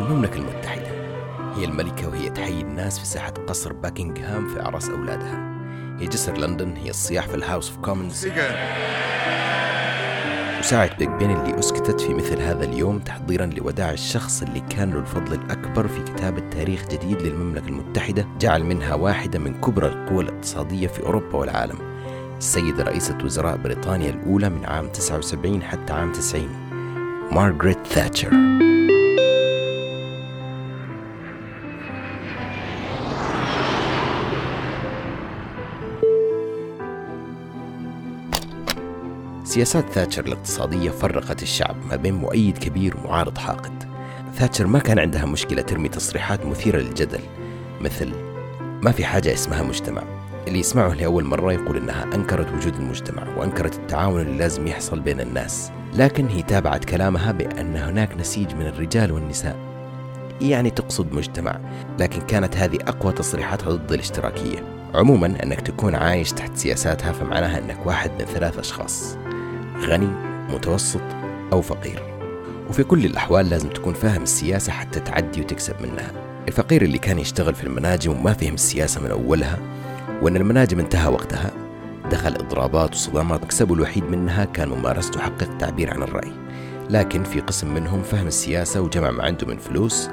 المملكة المتحدة. هي الملكة وهي تحيي الناس في ساحة قصر باكنغهام في أعراس أولادها. هي جسر لندن هي الصياح في ال House of Commons وساعة بيج بين اللي أسكتت في مثل هذا اليوم تحضيرا لوداع الشخص اللي كان له الفضل الأكبر في كتابة تاريخ جديد للمملكة المتحدة جعل منها واحدة من كبرى القوى الاقتصادية في أوروبا والعالم. السيدة رئيسة وزراء بريطانيا الأولى من عام 79 حتى عام 90 مارغريت ثاتشر. سياسات ثاتشر الاقتصادية فرقت الشعب ما بين مؤيد كبير ومعارض حاقد. ثاتشر ما كان عندها مشكلة ترمي تصريحات مثيرة للجدل مثل ما في حاجة اسمها مجتمع. اللي يسمعه لأول مرة يقول إنها أنكرت وجود المجتمع وأنكرت التعاون اللي لازم يحصل بين الناس. لكن هي تابعت كلامها بأن هناك نسيج من الرجال والنساء. يعني تقصد مجتمع لكن كانت هذه أقوى تصريحاتها ضد الاشتراكية. عموما أنك تكون عايش تحت سياساتها فمعناها أنك واحد من ثلاث أشخاص. غني متوسط أو فقير. وفي كل الأحوال لازم تكون فاهم السياسة حتى تعدي وتكسب منها. الفقير اللي كان يشتغل في المناجم وما فهم السياسة من أولها وأن المناجم انتهى وقتها دخل إضرابات وصدامات مكسبه الوحيد منها كان ممارسته حق التعبير عن الرأي. لكن في قسم منهم فهم السياسة وجمع ما عنده من فلوس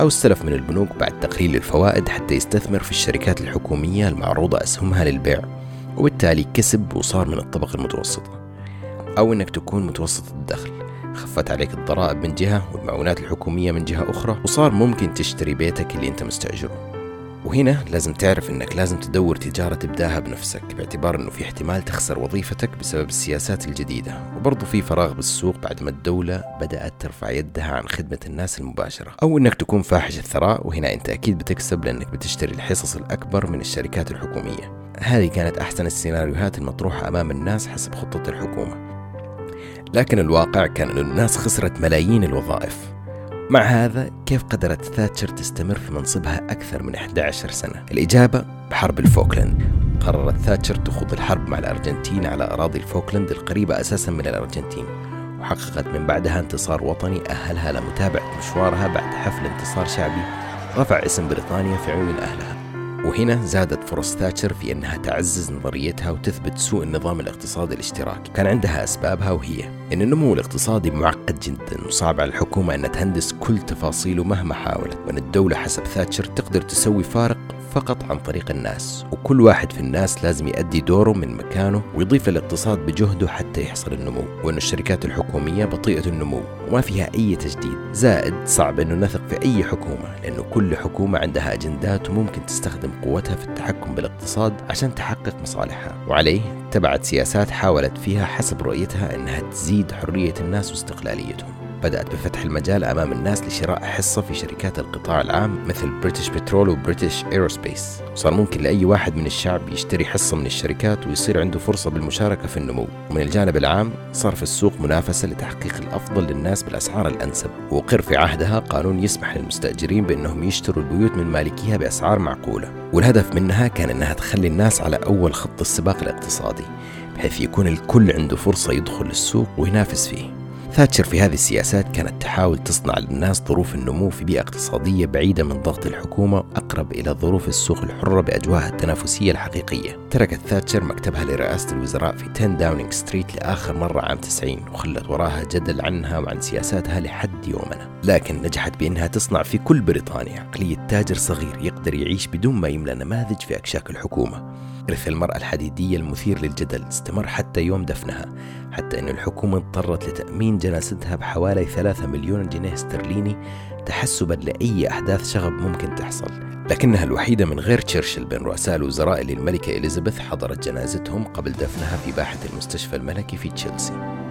أو استلف من البنوك بعد تقليل الفوائد حتى يستثمر في الشركات الحكومية المعروضة أسهمها للبيع وبالتالي كسب وصار من الطبقة المتوسطة. أو أنك تكون متوسط الدخل. خفت عليك الضرائب من جهة والمعونات الحكومية من جهة أخرى وصار ممكن تشتري بيتك اللي أنت مستأجره. وهنا لازم تعرف إنك لازم تدور تجارة تبداها بنفسك باعتبار إنه في احتمال تخسر وظيفتك بسبب السياسات الجديدة. وبرضه في فراغ بالسوق بعد ما الدولة بدأت ترفع يدها عن خدمة الناس المباشرة. أو إنك تكون فاحش الثراء وهنا أنت أكيد بتكسب لأنك بتشتري الحصص الأكبر من الشركات الحكومية. هذه كانت أحسن السيناريوهات المطروحة أمام الناس حسب خطة الحكومة. لكن الواقع كان أن الناس خسرت ملايين الوظائف. مع هذا كيف قدرت ثاتشر تستمر في منصبها أكثر من 11 سنة؟ الإجابة بحرب الفوكلاند قررت ثاتشر تخوض الحرب مع الأرجنتين على أراضي الفوكلاند القريبة أساسا من الأرجنتين وحققت من بعدها انتصار وطني أهلها لمتابعة مشوارها بعد حفل انتصار شعبي رفع اسم بريطانيا في عيون أهلها. وهنا زادت فرص ثاتشر في أنها تعزز نظريتها وتثبت سوء النظام الاقتصادي الاشتراكي. كان عندها أسبابها وهي أن النمو الاقتصادي معقد جدا وصعب على الحكومة أن تهندس كل تفاصيله مهما حاولت وأن الدولة حسب ثاتشر تقدر تسوي فارق فقط عن طريق الناس وكل واحد في الناس لازم يؤدي دوره من مكانه ويضيف للاقتصاد بجهده حتى يحصل النمو وأن الشركات الحكومية بطيئة النمو وما فيها أي تجديد. زائد صعب أنه نثق في أي حكومة لأنه كل حكومة عندها أجندات وممكن تستخدم قوتها في التحكم بالاقتصاد عشان تحقق مصالحها. وعليه تبعت سياسات حاولت فيها حسب رؤيتها أنها تزيد حرية الناس واستقلاليتهم. بدأت بفتح المجال أمام الناس لشراء حصة في شركات القطاع العام مثل British Petrol و British Aerospace صار ممكن لأي واحد من الشعب يشتري حصة من الشركات ويصير عنده فرصة بالمشاركة في النمو. ومن الجانب العام صار في السوق منافسة لتحقيق الأفضل للناس بالأسعار الأنسب. وأقر في عهدها قانون يسمح للمستأجرين بأنهم يشتروا البيوت من مالكيها بأسعار معقولة. والهدف منها كان أنها تخلي الناس على أول خط السباق الاقتصادي بحيث يكون الكل عنده فرصة يدخل السوق وينافس فيه. ثاتشر في هذه السياسات كانت تحاول تصنع للناس ظروف النمو في بيئة اقتصادية بعيدة من ضغط الحكومة وأقرب إلى ظروف السوق الحرة بأجواءها التنافسية الحقيقية. تركت ثاتشر مكتبها لرئاسة الوزراء في 10 داونينج ستريت لآخر مرة عام 90 وخلت وراها جدل عنها وعن سياساتها لحد يومنا. لكن نجحت بأنها تصنع في كل بريطانيا. عقلية تاجر صغير يقدر يعيش بدون ما يملى نماذج في أكشاك الحكومة. إرث المرأة الحديدية المثير للجدل استمر حتى يوم دفنها حتى أن الحكومة اضطرت لتأمين جنازتها بحوالي 3 مليون جنيه استرليني تحسبا لأي أحداث شغب ممكن تحصل. لكنها الوحيدة من غير تشرشل بين رؤساء الوزراء اللي الملكة إليزابيث حضرت جنازتهم قبل دفنها في باحة المستشفى الملكي في تشيلسي.